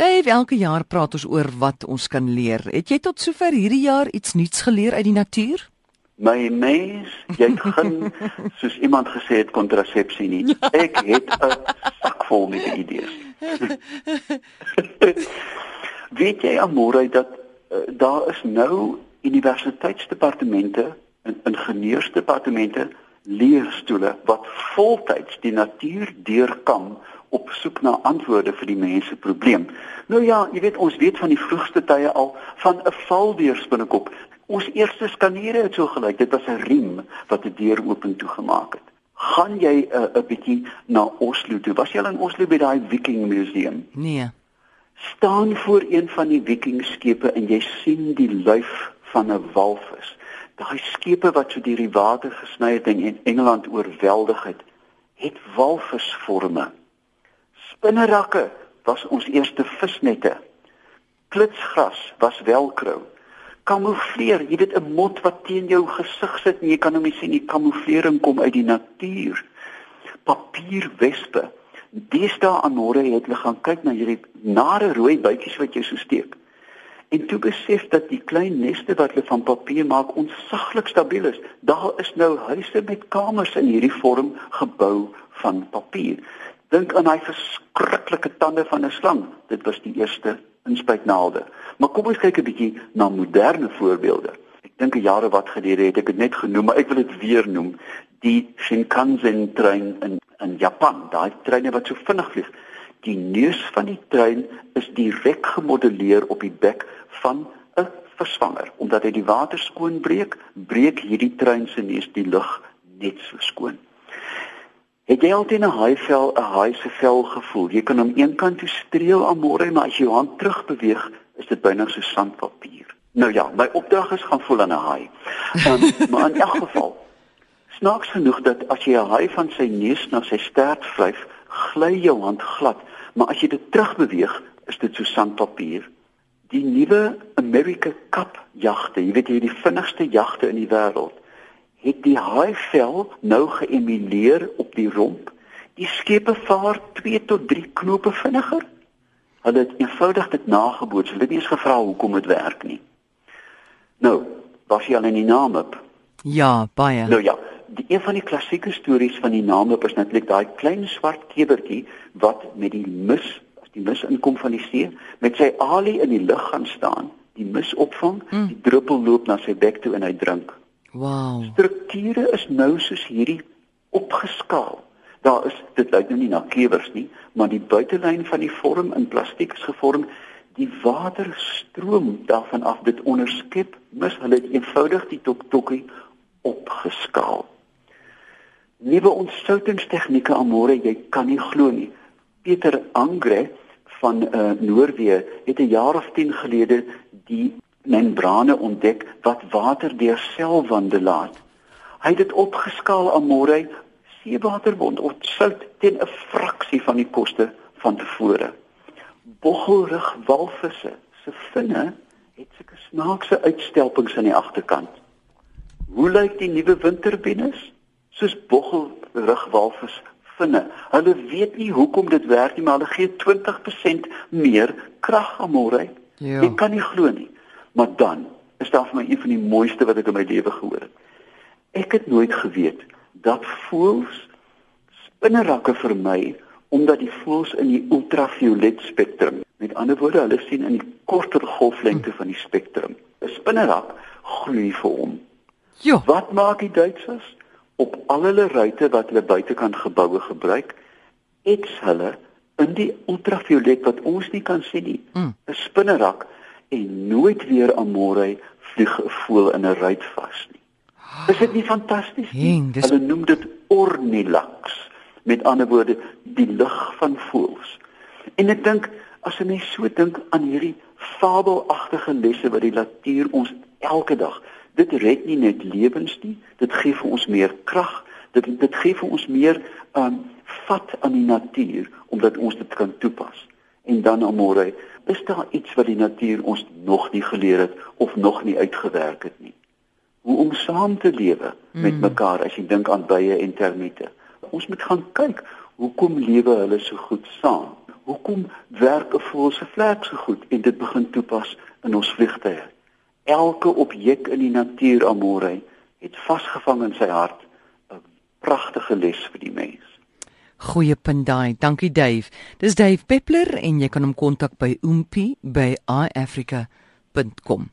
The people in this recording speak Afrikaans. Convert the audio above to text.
Dave, elke jaar praat ons oor wat ons kan leer. Het jy tot sover hierdie jaar iets nuuts geleer uit die natuur? My mens, jy het geen soos iemand gesê het kontrasepsie nie. Ek het 'n sak vol met idees. Weet jy amore dat uh, daar is nou universiteitsdepartemente en ingenieursdepartemente leerstoele wat voltyds die natuur deurkam op soek na antwoorde vir die mense probleem. Nou ja, jy weet ons weet van die vroegste tye al van 'n valdeurspinnekop. Ons eerste skaniere het so gelyk. Dit was 'n riem wat 'n deur oop en toe gemaak het. Gaan jy 'n uh, 'n bietjie na Oslo toe? Was jy al in Oslo by daai Viking museum? Nee. Staan voor een van die Viking skepe en jy sien die lyf van 'n walvis. Daai skepe wat so deur die water gesny het en Engeland oorweldig het, het walvisvorme Spinnerakke was ons eerste visnette. Klitsgras was velcro. Kamoufleer, jy weet 'n mot wat teen jou gesig sit en jy kan hom nie sien nie. Kamouflering kom uit die natuur. Papierwespe. Deesdae aan môre het hulle gaan kyk na hierdie nare rooi bytjies wat jy so steek. En toe besef dat die klein neste wat hulle van papier maak onsaglik stabiel is. Daar is nou huise met kamers in hierdie vorm gebou van papier. Dink aan daai verskriklike tande van 'n slang. Dit was die eerste inspuitnaalde. Maar kom ons kyk 'n bietjie na moderne voorbeelde. Ek dink 'n jare wat gelede het ek dit net genoem, maar ek wil dit weer noem. Die Shinkansen trein in in Japan, daai treine wat so vinnig vlieg. Die neus van die trein is direk gemodelleer op die bek van 'n verswanger. Omdat hy die water skoon breek, breek hierdie trein se neus die lug net so skoon. Het jy altyd 'n haai vel, 'n haai se vel gevoel? Jy kan hom eenkant toe streel aan môre, maar as jy jou hand terug beweeg, is dit byna so sandpapier. Nou ja, my opdrag is gaan voel aan 'n haai. Um, maar in elk geval, snaaks genoeg dat as jy 'n haai van sy neus na sy stert vryf, gly jou hand glad, maar as jy dit terugbeweeg, is dit so sandpapier. Die nuwe America Cup jagte, jy weet jy die vinnigste jagte in die wêreld het die haaivel nou geëmuleer op die romp. Die skepe vaar 2 tot 3 knope vinniger. Hulle het eenvoudig dit nageboots. Hulle het nie eens gevra hoekom dit werk nie. Nou, was jy al in die naam op? Ja, baie. Nou ja, die een van die klassieke stories van die naam op is natuurlik daai klein swart kewertjie wat met die mis, as die mis inkom van die see, met sy alie in die lug gaan staan, die mis opvang, mm. die druppel loop na sy bek toe en hy drink. Wow. Strukture is nou soos hierdie opgeskaal. Daar is dit lyk nou nie na klewers nie, maar die buitelyn van die vorm in plastiek is gevorm. Die water stroom daarvan af dit onderskep, mis hulle dit eenvoudig die tokkie opgeskaal. Nuwe ontsoutingstegnieke amore, jy kan nie glo nie. Peter Angre van uh, Noorwe het 'n jaar of 10 gelede die membrane ontdek wat water deur selwande laat. Hy het dit opgeskaal aan môre seewaterwond of sout teen 'n fraksie van die koste van tevore. Boggelrug walvisse se vinne het sulke snaakse uitstelpings aan die agterkant. Hoe lyk die nuwe winterbenes? Soos boggelrug walvis vinne. Hulle weet nie hoekom dit werk nie, maar hulle gee 20% meer krag aan môre. Ja. Ek kan nie glo nie. Maar dan is daar vir my een van die mooiste wat ek in my lewe gehoor het. Ek het nooit geweet dat voëls spinnerakke vermy omdat die voëls in die ultraviolet spektrum, met ander woorde, hulle sien in die korter golflengte van die spektrum. 'n Spinnerak gloei vir hom. Ja. Wat maak die Duitsers op al hulle ruitte wat hulle buitekant geboue gebruik? Ets hulle in die ultraviolet wat ons nie kan sien nie. Mm. 'n Spinnerak en nooit weer aan môre vlieg 'n voël in 'n ruit vas nie. Is dit nie fantasties nie? Heng, dis... Hulle noem dit ornilax, met ander woorde die lig van voëls. En ek dink as 'n mens so dink aan hierdie fabelagtige lesse wat die natuur ons elke dag, dit red nie net lewens nie, dit gee vir ons meer krag, dit dit gee vir ons meer um vat aan die natuur omdat ons dit kan toepas. En dan amore, is daar iets wat die natuur ons nog nie geleer het of nog nie uitgewerk het nie. Hoe om saam te lewe mm. met hmm. mekaar as jy dink aan bye en termiete. Ons moet gaan kyk, hoekom lewe hulle so goed saam? Hoekom werk 'n voël se vlerk so goed en dit begin toepas in ons vliegtye? Elke objek in die natuur amore het vasgevang in sy hart 'n pragtige les vir die mens. Goeie punt daai. Dankie Dave. Dis Dave Peppler en jy kan hom kontak by oompie@iafrica.com.